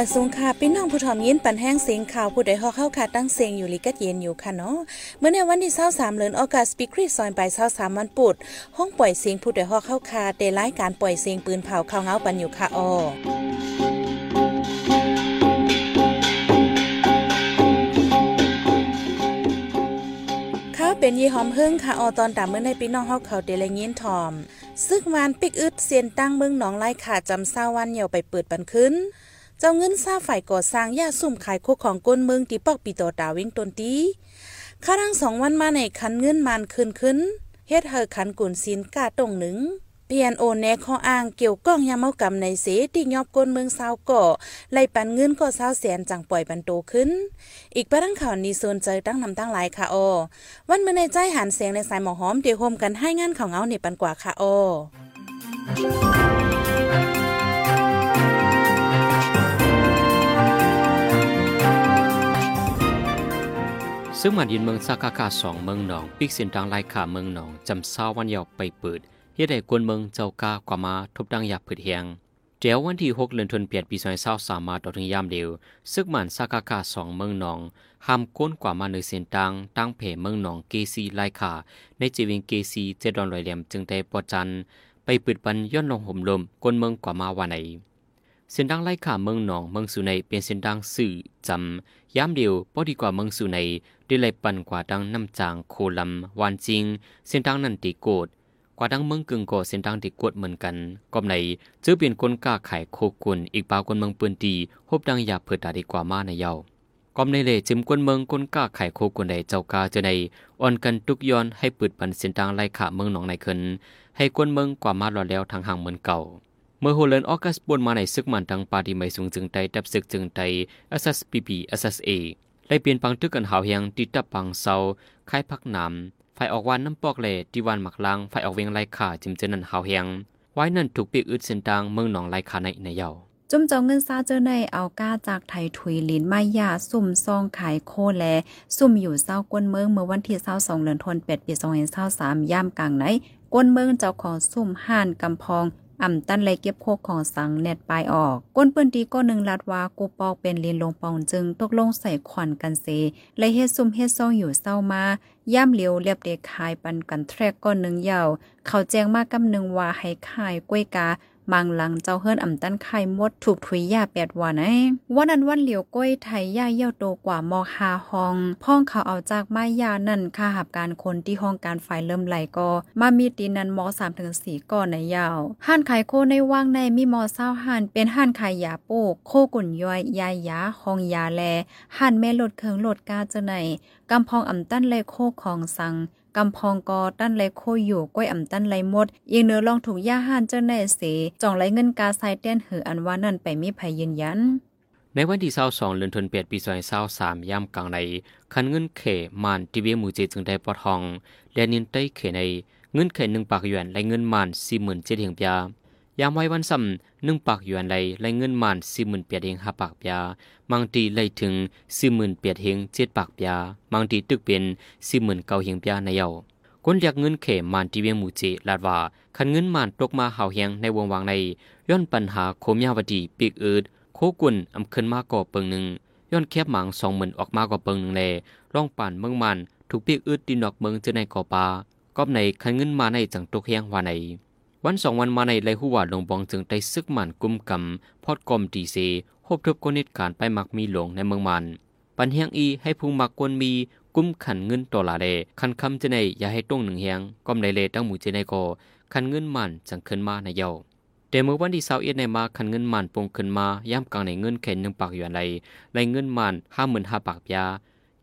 มาสูงค่ะพี่น้องผู้ถอมยินปันแห้งเสียงข่าวผู้ใดฮอกเข้าค่ะตั้งเสียงอยู่ลิกัดเย็นอยู่ค่ะเนาะเมื่อในวันที่23เดือนออกัสปีคริสซอยไป23วันปุดห้องปล่อยเสียงผู้ใดฮอกเข้าค่ะเดรายการปล่อยเสียงปืนเผาข่าวเงาปันอยู่ค่ะออข้าเป็นยี่หอมเฮิงค่ะออตอนตามเมื่อในพี่น้องเฮาเขาเดลยินทอมซึกวานปิกอึดเสียนตั้งเมืองหนองไล่ขาจำเศร้าวันเหี่ยวไปเปิดบันขึ้น เจ้าเงินซาฝ่ายก่อสร้างย่าซุ่มขายโคของก้นเมืองตีปอกปีโตดาวิ่งตนตีข้าทั้งสองวันมาในคันเงินมันขึ้นขึ้นเฮ็ดเฮอขันกุนซินกาตรงหนึ่งเปียนโอแนข้ออ้างเกี่ยวก้องยาเมากำในเสที่ยอบก้นเมืองซาก่อไล่ปันเงินก็ซาแสนจังปล่อยบันโตขึ้น อีกประดังข่าวนี้โซนเจอตั้งนำตั้งหลายค่ะออวันเมื่อในใจหันเสียงในสายหมอหอมเดี๋ยวโฮมกันให้งานของเอาเนี่ปันกว่าค่ะออ ซึ่งมันยินเมืองซากากาสองเมืองหนอง ปิกสินดังไลายขาเมืองหนองจำเศร้าวันยาวไปเปิดเฮ็ดให้กวนเมืองเจ้ากากว่ามาทบดังอยากผืดเฮียงเดี๋ยววันที่ 6เดือนธันวาคมปี2023มาต่อถึงยามเดียว ซึ่งมันซากากาสองเมืองหนองห้ามก้นกว่ามาในเส้นตังตั้งเพเมืองหนองเกซีไลายขาในจีวิงเกซีเจดอนลอยเหลี่ยมจึงได้ปอจันไปปิดปันย้อนลงห่มลมกวนเมืองกว่ามาวันไหน เส้นดังไล่ขาเมืองหนองเมืองสุในเป็นเส้นดังสื่อจำย้ำเดียวพอดีกว่าเมืองสุในได้ไล่ปั่นกว่าดังน้ำจางโคลำวานจริง เส้นดังนันติโกดกว่าดังเมืองกึ่งโกเส้นดังติกดเหมือนกันก็ในเจอเปลี่ยนคนกล้าขายโคกุนอีกปาวคนเมืองปืนตีพบดังอยากเผิดตาดีกว่ามาในเยาก็ในเลจิมกวนเมืองคนกล้าขายโคกุนในเจ้ากาเจอในอ่อนกันทุกย้อนให้ปืดปันเส้นดังไล่ขาเมืองหนองในคืนให้กวนเมืองกว่ามาหล่อแล้วทางห่างเหมือนเก่า เมื่อโฮเลนออกัสบนมาในซึกมันทางปาดีไม่สูงจึงไตดับซึกจึงไต SSPP SSA ได้เปลี่ยนปังตึกกันหาวเฮียงติดตับปังเซาคายพักน้ำฝ่ายออกวันน้ำปอกเลที่วันหมักลังฝ่ายออกเวียงไล่ขาจิมเจนันหาวเฮียง ไว้นั่นถูกปีกอึดเส้นทางเมืองหนองไล่ขาในในเยาจุ่มจองเงินซาเจอในเอาก้าจากไทยถุยลินไม้ยาซุ่มซองขายโคแลซุ่มอยู่เศร้ากวนเมืองเมื่อวันที่22เดือนธันวาคมปี2023ย่ามกลางไหนกวนเมืองเจ้าของซุ่มห่านกำพอง อ่ำตั้นเลยเก็บโคกของสังเน็ตปลายออก ก้นปืนตีก็หนึ่งลัดว่ากูปอกเป็นลินลงปองจึง ตกลงใส่ขวัญกันเซเลยเฮ็ดซุ่มเฮ็ดซ่องอยู่เศร้ามาย่ำเหลียวเรียบเด็กขายปันกันแทรกก้อนหนึ่งยาวเขาแจ้งมากกำหนึ่งว่าให้คายกล้วยกา มังหลังเจ้าเฮิรนอ่ำตั้นไข่มดถูกถุยยาแปดวันไอ้วันนั้นวันเหลียวก้อยไทยย่าเยี่ยวโตกว่ามอฮาฮอง พ่องเขาเอาจากไม้ยานั่นค่าหับการคนที่ห้องการไฟเริ่มไหลก็มามีตีนันมอสามถึงสี่ก่อนในยาวห้านขายโคในว่างในมีมอเศร้าห้านเป็นห้านขายยาโปกโคกุ่นย่อยยายาห้องยาแลห้านแม่ลดเคืองลดกาเจาไหนกำพองอ่ำตั้นเลยโคของสัง กำพองกอตั้นไรโคอยู่ก้อยอ่ำตั้นไรหมดยิงเนื้อลองถูกย่าห่านเจ้าแน่เสจ่องไรเงินกาไซเต้นหืออันว่านั่นไปมีภัยยืนยันในวันที่22เดือนธันวาคมปี2023ย่ำกลางในคันเงินเขมานทีเวียหมู่เจจึงได้ปอทองและนินใต้เขในเงินเขนึงปากหยวนและเงินมานสี่หมื่นเฮียงปยา ยามไว้วันซ้ำ1ปากหยวนไรแลเงินมาน48,000เฮียดเฮง5ปากปยาบางทีไล่ถึง48,000เฮียดเฮง7ปากปยาบางทีตึกเป็น49,000เฮียงปยาในเยาคนเรียกเงินเขมานที่เวียงหมู่เจลาดว่าคันเงินมานตกมาหาเฮียงในวงวางในย้อนปัญหาโคมยาวดีปีกอืดโคกุนอำขึ้นมาก่อเปิงหนึ่งย้อนแคบหมางสองหมื่นออกมากว่าเปิงหนึ่งแลร่องป่านเมืองมันถูกปีกอึดดินนอกเมืองเจอในก่อปลากอบในคันเงินมาในจังตกเฮียงว่าใน วันสองวันมาในไรหัวลงบองจึงได้ซึกหมันกุมกำพอดกอมตีเซพบทบกนิดการไปมักมีหลงในเมืองมันปันเฮียงอีให้พุงมักกวนมีกุมขันเงินตัวลาเดคันคำเจในอย่าให้ต้งหนึ่งเฮียงกอมในเลตั้งหมู่เจในก่อคันเงินมันจังขึ้นมาในเยาแต่เมื่อวันที่สาร์เอ็ดในมาคันเงินมันปงขึ้นมาย่ำกลางในเงินแค่หนึ่งปากอยู่อันใดในเงินมันห้าหมื่นห้าปากยา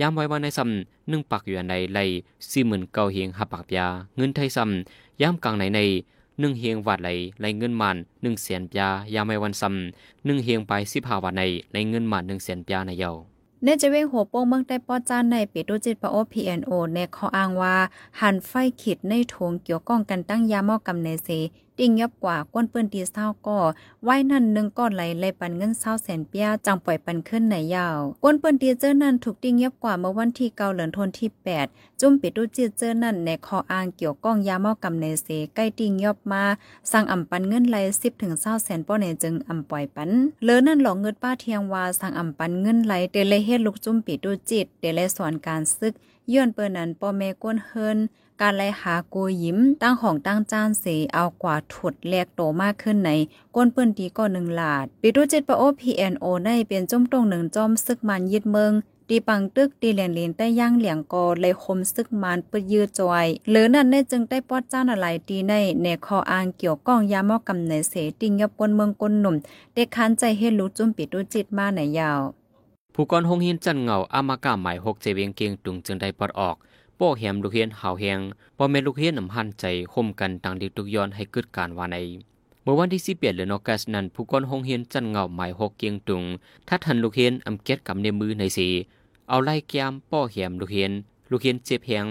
ย่ำไว้ว่าในซ้ำหนึ่งปากอยู่อันใดไรสี่หมื่นเก้าเฮียงห้าปากยาเงินไทยซ้ำย่ำกลางในใน หนึ่งเฮียงวัดไหลไรเงินมันหนึ่งเสนปยายาไม่วันซ้ำหนึ่งเฮียงไปสิบห้าวันในไรเงินมันหนึ่งเสนปยาในเยาเนจะเว้งหัวโป้งเมืองใต้ป้อจานในปิดูจิตปะโอ PNO ในขออ้างว่า หันไฟขีดในโถงเกี่ยวก้องกันตั้งยาหม้อกำเนเซ ติ่งยับกว่าก้นเปิ้นตีเศร้าก็ไว้นั่นหนึ่งก้อนไหลเลปันเงินเศร้าแสนเปียจังปล่อยปันขึ้นไหนยาว ก้นเปิ้นตีเจอนั่นถูกติ่งยับกว่าเมื่อวันที่เกาเหลือนทนที่ 8 จุ่มปิดดูจีเจอนั่นในคออ่างเกี่ยวก้องยาเมากำในเสใกล้ติ่งยับมาสั่งอ่ำปันเงินไหล10ถึง20แสนป้อในจึงอ่ำปล่อยปันเลือนั่นหลอกเงินป้าเทียงว่าสั่งอ่ำปันเงินไหลเตเลยเฮ็ดลูกจุ่มปิดดูจิตเตเลยสอนการซึก ย้อนเปิ้นนั้นป้อแม่ก้นเฮินการไล่หาโกยิ้มตั้งของตั้งจานเสเอากว่าถดแลกโตมากขึ้นในก้นเปิ้นดีก็หนึ่งหลาดปิดูจิตปะโอพีเอ็นโอในเป็นจมตรงหนึ่งจอมซึกมันยึดเมืองตีปังตึกตีเหลียนเลนใต้ย่างเหลียงกอเลยคมซึกมันปยืดจอย หรือนั่นได้จึงได้ปอดจ้านอะไรตีในในคออ่างเกี่ยวก้องยามอกำในเสติงยับกวนเมืองกนหนุ่มเด็กคันใจเฮ็ดรู้จุ่มปิดดูจิตมาในยาว ผู้กอนหงหินจันเงาอามากาหมายหกเจเวียงเกียงตุงจึงได้ปลดออกโป้แหมลูกเฮียนหาวแหงพอแม่ลูกเฮียนนำหันใจคมกันต่างดิกตุกย้อนให้เกิดการวาในเมื่อวันที่สิบเอ็ดเดือนอกัสนั้นผู้กอนหงเฮียนจันเงาหมายหกเกียงตุงถ้าทันลูกเฮียนอำเก็ดกับในมือในสีเอาไล่แก้มป้อแหมลูกเฮียนลูกเฮียนเจ็บแหง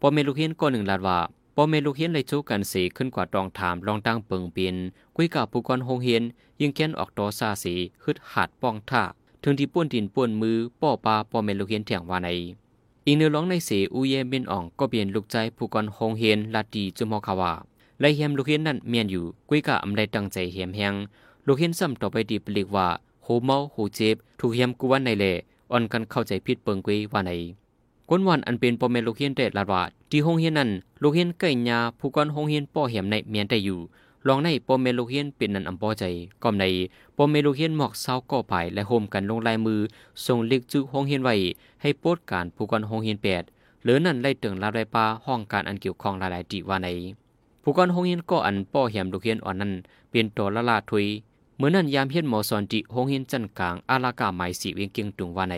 พอแม่ลูกเฮียนก็หนึ่งลาดว่าพอเมลูกเฮียนเลยจู้กันสีขึ้นกว่าตองถามลองตั้งเปิงเปลี่ยนคุยกับผู้กอนหงเฮียน ยิงแค้นออกตอซาสีฮึดหาดป้องท่า ถึงที่ป้วนดินป้วนมือป้อปลาป้อเมลูกเฮียนแถงว่าในอีกเนื้อร้องในเสอูเยเบนอ่องก็เปลี่ยนลูกใจผู้กอนหงเฮียนลาดีจุมอคาวาไลเฮียมลูกเฮียนนั่นเมียนอยู่กุ้ยกะอำไดตั้งใจเฮียมแหงลูกเฮียนซ้ำต่อไปดีปลีกว่าโหเมาโหเจ็บถูกเฮียมกวนในเลอ่อนกันเข้าใจผิดเปิงกุ้ยว่าในก้นวันอันเป็นปอมเมลูกเฮียนเดลาดว่าที่หงเฮียนนั้นลูกเฮียนไก่ยาผู้กอนหงเฮียนป้อเหียมในเมียนได้อยู่ ลองในปอมเมลูเฮียนเป็นนันอำปอใจก่อมในปอมเมลูเฮียนหมอกเศร้าก่อภายและโฮมกันลงลายมือส่งเล็กจุหงเฮียนไว้ให้โปดการผู้กอนหงเฮียนแปดหรือนั่นไล่เติงลาไรปลาห้องการอันเกี่ยวข้องหลายๆดีว่าในผู้กอนหงเฮียนก็อันป้อเหียมลูกเฮียนอ่อนนั้นเป็นตัวละลาทุยเมื่อนั้นยามเฮียนหมอสอนจิหงเฮียนจันกลางอาลากาหมายสีเวียงเกียงตุงว่าใน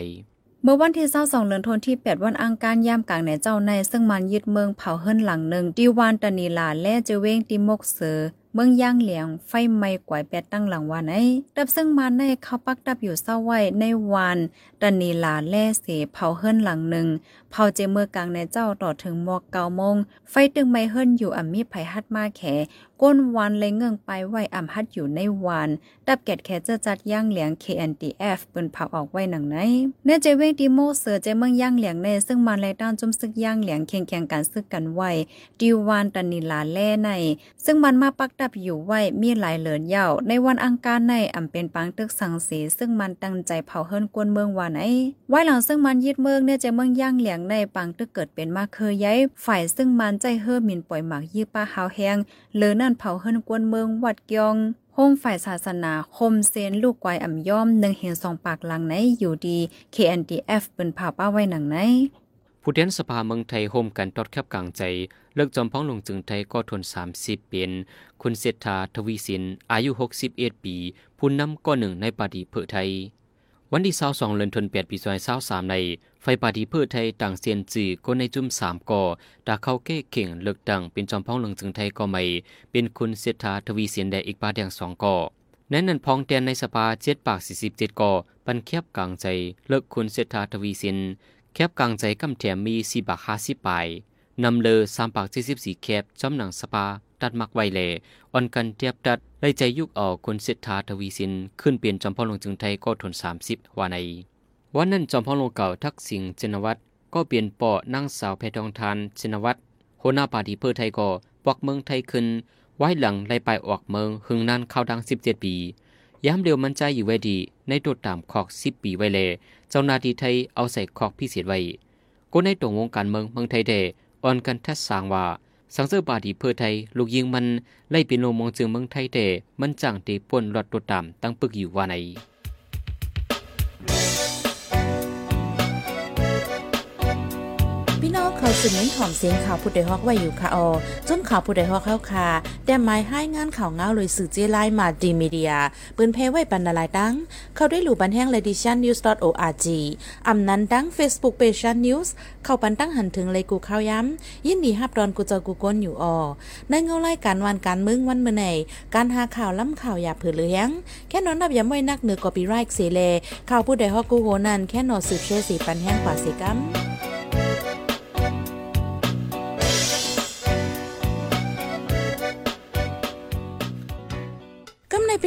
เมื่อวันที่22เดือนธันวาคมที่8วันอังคารยามกลางในเจ้าในซึ่งมันยึดเมืองเผาเฮิรนหลังหนึ่งดีวานตะนีลาและเจเวงติมกเสือ เมืองย่างเหลียงไฟไหม้กวายแปดตั้งหลังวานไอ้ดับซึ่งมันในเขาปักดับอยู่เศร้าไว้ในวานตะนีลาแล่เสเผาเฮิรนหลังหนึ่งเผาเจเมื่อกลางในเจ้าต่อถึงหมอกเกาโมง ไฟตึงไม้เฮิรนอยู่อ่ำมีไผฮัดมาแข ก้นวานเลยเงื่องไปไว้อ่ำฮัดอยู่ในวานดับแกดแคเจอจัดย่างเหลียง KNTF เปิ้นเผาออกไว้หนังไหนเนเจเวงดีโมเสือเจเมืองย่างเหลียงในซึ่งมันเลยด้านจุ่มซึกย่างเหลียงเคียงแข่งกันซึกกันไว้ดิวานตะนีลาแล่ใน ซึ่งมันมาปักดับอยู่ไว้มีหลายเหลินยาในวันอังคารในอ่ำเป็นปังตึกสังสีซึ่งมันตั้งใจเผาเฮิรนกวนเมืองวานไหนไว้หลังซึ่งมันยึดเมืองเนี่ยเจเมืองย่างเหลียงในปังตึกเกิดเป็นมาเคยย้ายฝ่ายซึ่งมันใจเฮิรมินปล่อยหมากยื้อป้าหาวแหงเหรือนั่นเผาเฮิรนกวนเมืองวัดกยองโฮมฝ่ายศาสนาคมเซนลูกกวายอ่ำย่อมหนึ่งเห็นสองปากหลังไหนอยู่ดี KNDF เป็นผ่าป้าไว้หนังไหนผู้แทนสภาเมืองไทยโฮมกันตอดแคบกลางใจ เลิกจอมพ้องลงจึงไทยก็ทน 30 เป็น คุณเศรษฐาทวีสิน อายุ 61 ปี ผู้นำก็หนึ่งในปาดีเพื่อไทย วันที่22เดือนธันวาคมปี2023ในไฟปาดีเพื่อไทยต่างเซียนจือก็ในจุ่ม3ก่อดาเข้าเก้เข่งเลิกดังเป็นจอมพ้องลงจึงไทยก็ไม่ เป็นคุณเศรษฐาทวีสินได้อีกปาแดงสองก่อนั้นนั้นพองแตนในสภา7ปาก47ก่อปันเคียบกลางใจ เลิกคุณเศรษฐาทวีสิน แคบกลางใจกำแถมมีสี่บาทห้าสิบปลาย นำเลอสามปากเจ็ดสิบสี่แคบจำหนังสปา ตัดมักไวเลอ่อนกันเทียบตัดไล่ใจยุกออกคนเศรษฐาทวีสิน ขึ้นเปลี่ยนจอมพ่อลงจึงไทยก็ทนสามสิบว่าในวันนั้นจอมพ่อลงเก่าทักษิณเจนวัตรก็เปลี่ยนปอนั่งสาวแพทองทานเจนวัตรโหหน้าปาดีเพื่อไทยก็ปอกเมืองไทยขึ้น ไว้หลังไล่ไปออกเมืองหึงนานเข้าดังสิบเจ็ดปีย้ำเร็วมันใจอยู่ไว้ดี ในตัวตามขอกสิบปีไว้เลยเจ้านาทีไทยเอาใส่ขอกพิเศษไว้ก็ในตรงวงการเมืองเมืองไทยเด อ่อนกันทัดสางว่า สังเสบาดีเพื่อไทย ลูกยิงมันไล่ปีนโลมองจึงเมืองไทยเดมันจังเตป่นรถตัวดำตั้งปึกอยู่ว่าไหน พี่องเน้นหอมเสียงข่าวผู้ใดฮอกไว้อยู่ค่ะออจนข่าวผู้ใดฮอกเข้าค่ะแต่หมายให้งานข่าวเงาเลยสื่อเจไลมาดีมีเดียปืนเพไว้ปันนาลายตั้งเข้าได้หลู่บันแห้ง l e d i t i o n news org อำนั้นตั้ง Facebook page news เข้าปันตั้งหันถึงเลยกูข้าวย้ำยินดีฮับดอนกูเจอกูก้นอยู่ออในเงาไล่การวันการมึงวันเมื่อไหนการหาข่าวล้ำข่าวอย่าเผือเลี้ยงแค่นอนนับย้ำไว้นักเหนือกอปีไรค์เสเลข่าวผู้ใดฮอกกูโหนันแค่นอสืบเชื่อสีปันแห้งกว่าสีกัม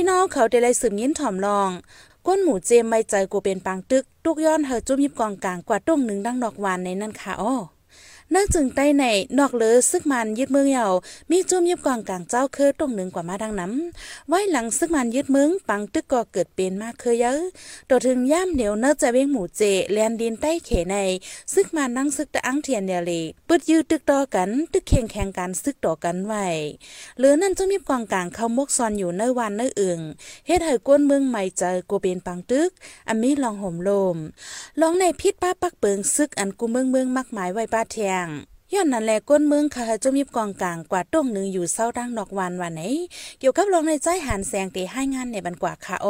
น้องเขาได้เลยสืบยิ้นถ่อมลอง ก้นหมูเจมไม่ใจกูเป็นปังตึก ตุกย้อนเฮอจุ้มยิบกองกลางกว่าตุ้งหนึ่งดังดอกวานในนั่นค่ะอ้อ นื่องจึงใต้ในนอกเลอซึกมันยึดเมืองเหยามีจุ่มยิบกองกลางเจ้าเคอตรงหนึ่งกว่ามาดังน้ำไว้หลังซึกมันยึดเมืองปังตึกก็เกิดเป็นมากเคยเยอะตัวถึงย่ามเหนียวเนื้อจะเว้งหมูเจแลนดินใต้เขใน ซึกมันนั่งซึกตะอังเทียนเดียเลยปึดยืดตึกต่อกันตึกเข่งแข่งกันซึกต่อกันไว้หรือนั่นจุ่มยิบกองกลางเข้ามกซอนอยู่เนื้อวันเนื้ออึ่งเฮ็ดให้ก้นเมืองใหม่เจอกูเป็นปังตึกอันมีลองห่มลมลองในพิษป้าปักเปิงซึกอันกูเมืองเมืองมักมายไว้ป้าเทียงย้อนนั่นแหละก้นเมืองค่ะจมยิบกองกลางกว่าต้งหนึ่งอยู่เศร้าดังนอกวันวันไหน เกี่ยวกับลองในใจหันแสงตีให้งานในบันกว่าค่ะโอ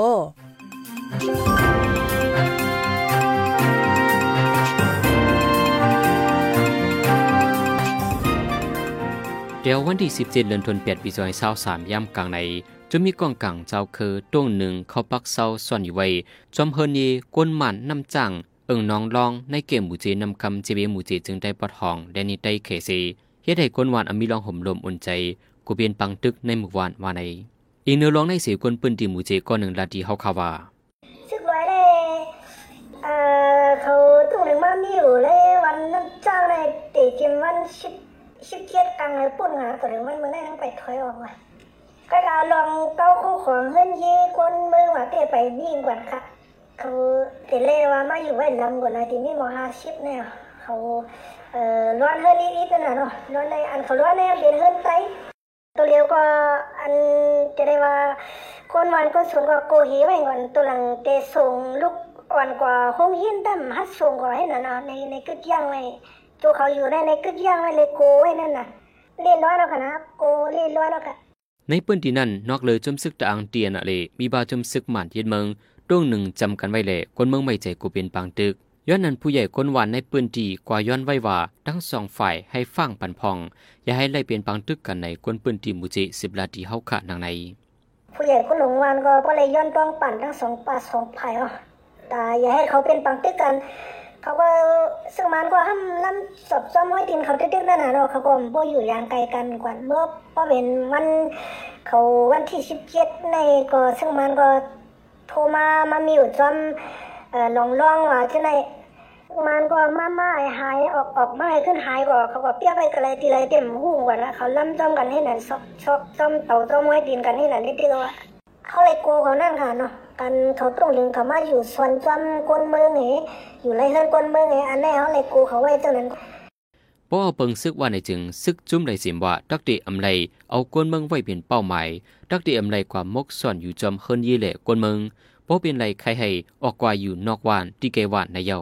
เดี๋ยววันที่ 17เดือนธันวาคมปี2023ย่ำกลางในจะมีกองกลางเจ้าคือต้วงหนึ่งเขาปักเซาซ่อนอยู่ไว้จอมเฮนเยกวนหมันนำจัง เอิงน้องลองในเกมหมูเจนำคำเจเบหมูเจจึงได้ปอดห้องแดนนี่ได้เคซีเฮ็ดให้กวนหวานอมีลองห่มลมอุ่นใจกูเปลี่ยนปังตึกในหมู่วานวาในอีเนื้อร้องในเสียกวนปืนตีหมูเจก้อนหนึ่งลาดีเฮาคาว่าสึกไว้เลยเอ่อเขาตุ้งหนึ่งมามีอยู่เลยวันนั้นจ้างเลยตีจิมวันสิบสิบเจ็ดกลางเลยปุ่นหาตัวหนึ่งมันมันได้ทั้งไปถอยออกมาก็เราลองเก้าคู่ของเฮือนเย่คนมือว่าเตะไปวิ่งกว่าค่ะเขาเตะเล่ว่ามาอยู่ไว้ลำกว่านะที่นี่มห้าสิบเนี่ยเขาเอ่อร้อนค่ะ วันก็สูงกว่าโกหีไว้ก่อนตัวหลังเตส่งลูกอ่อนกว่าห้องเฮียนดำฮัดส่งกว่าให้น่ะเนะในในกึดย่างไว้ตัวเขาอยู่ได้ในกึดย่างไว้เลยโกไว้นั่นน่ะเรียนร้อยแล้วค่ะนะโกเรียนร้อยแล้วค่ะในปืนที่นั่นนอกเลยจมซึกตะอังเตียนอะเลมีบาจมซึกหมันเย็นเมือง ต้วงหนึ่งจำกันไว้แหละคนเมืองไม่ใจกูเป็นปังตึกย้อนนั้นผู้ใหญ่คนหวานในปืนตีกว่าย้อนไว้ว่าทั้งสองฝ่ายให้ฟังปันพอง อย่าให้ไล่เปลี่ยนปังตึกกันในกวนปืนตีมูจิสิบลาตีเฮาขะนางใน ผู้ใหญ่คุณหลงวานก็ก็เลยย้อนต้องปั่นทั้งสองป่าสองภายอะแต่อย่าให้เขาเป็นปังตึกกัน เขาก็ซึ่งมันก็ห้ามล้ำสอบซ้อมไว้ดินเขาตึกๆนั่นน่ะเนาะเขาก็บ่อยู่อย่างไกลกันกว่าเมื่อพอเป็นวันเขาวันที่สิบเจ็ดในก็ซึ่งมันก็ โทรมามามีอยู่จอมเอ่อลองร้องว่าจะไหนมันก็มามาหายออกออกไมาขึ้นหายก็เขาก็เปียกไปกันเลยทีไรเต็มหูกว่านะเขาล้ำจอมกันให้นั่นซอกซอกจอมเต่าจอมไว้ดินกันให้นั่นนิดเดียวเขาเลยโกเขานั่นค่ะเนาะกันเขาตรงลึงเขามาอยู่ส่วนจำกวนเมืองเหอยู่ไรเฮือนกวนเมืองเหอันนี้เขาเลยโกเขาไว้ตรงนั้น เพราะเอาเปิงซึกว่าในจึงซึกจุ้มไรสิมว่าดักเดอำไลเอากวนเมืองไว้เป็นเป้าหมายดักเดอำไลความมกซ่อนอยู่จอมเฮินยี่แหละกวนเมืองเพราะเป็นไรใครให้ออกกว่าอยู่นอกวานที่เกวานในเยา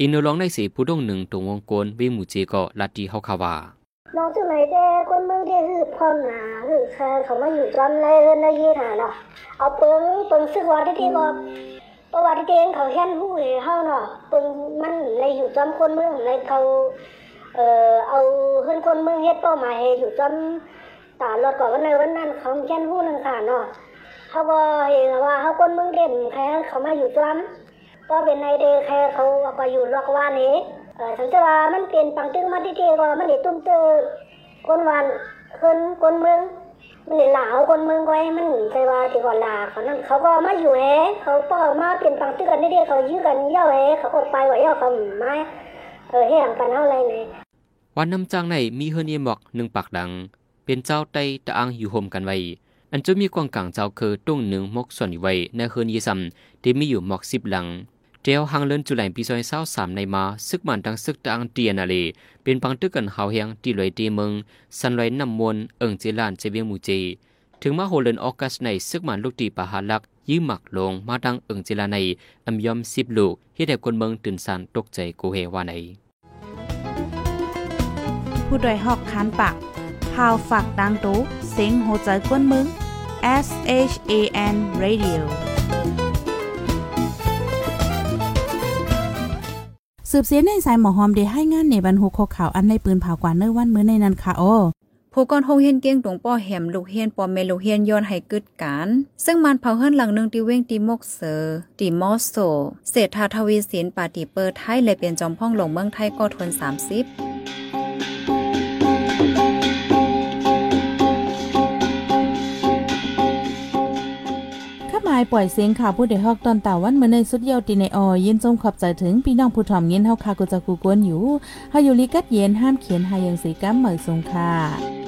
อินโนลองในสีผู้ดงหนึ่งตรงวงกลวหมูเจก็ลาตีเฮาคาว่าน้องจังไหนแต่กวนเมืองที่หือพร้อมหนาหือค่ะเขามาอยู่จำไรเฮือนในยี่หนาเนาะเอาเปิงเปิงซึกว่าที่ที่ก็ประวัติเองเขาแค่นหู้เฮาเนาะเปิงมันเลยอยู่จำคนเมืองเลยเขา เอ่อเอาเฮือนคนเมืองเฮ็ดเป้าหมายอยู่จำตาลอดก่อนวันในวันนั้นเขาแค่นหู้นึงค่ะเนาะเขาก็เห็นว่าเขาคนเมืองเด่นแค่เขามาอยู่จำก็เป็นในเดแค่เขาเอาไปอยู่ลอกวานี้เออถึงจะว่ามันเป็นปังตึงมาที่เทก็มันเด็ตุ้มเตอคนวันคนคนเมืองมันเด็หลาวคนเมืองก็ให้มันใจว่าที่ก่อนลาเขานั่นเขาก็มาอยู่แฮเขาก็มาเป็นปังตึงกันนี่เดียเขายื้อกันเย่าแฮเขาก็ไปว่าเย่าเขาไม่ เออให้ห่างปันเท่าไรเนี่ยวันนำจางในมีเฮินเยหมอกหนึ่งปากดัง เป็นเจ้าไตตะอังอยู่โฮมกันไว้ อันจะมีกวางกลางเจ้าคือตุ้งหนึ่งมกส่วนไว้ในเฮินเยซัมที่มีอยู่หมอกสิบหลังเดียวหางเลินจุไลปีซอยเศร้าสามในมาซึกมันดังซึกตะอังเตียนาเลเป็นพังตึกกันเฮาเฮียงที่ลอยตีเมืองสันลอยนำมวลเอิงเจลานเจเวียงมูเจ ถึงมาโฮเลินออกัสในซึกมันลูกตีปะหาลัก ยื้อหมักลงมาดังเอิงเจลาในอัมยอมสิบลูกเฮ็ดให้คนเมืองตื่นสันตกใจโกเฮว่าในผู้ดยหอกคานปากพาวฝากดังตู้เซ็งโหใจกวนมึง S H A N Radio สืบเสียในสายหมอหอมได้ให้งานในบรรหุขข่าวอันในปืนเผากว่าเนื้อวันมื้อในนั้นค่ะโอ้ ผู้กอนโฮเฮียนเกียงตรงป้อแหมลูกเฮียนปอเมลูกเฮียนย้อนให้กึดการซึ่งมันเผาเฮิรนหลังหนึงที่เว้งตีมกเสอตีมอสโซเศรษฐาทวีสินปาติเปิดไทยเลยเปลี่ยนจอมพ่องลงเมืองไทยก็ทน30ายปล่อยเสียงข่าวผู้ใดฮอกตอนตาวันเมื่อในสุดเยาวตีในออยินจงขอบใจถึงพี่น้องผู้ถ่อมยินเฮาคากุจะกูกวนอยู่เฮาอยู่ลิกัดเย็นห้ามเขียนหายังสีกัมเหมยสงค่ะ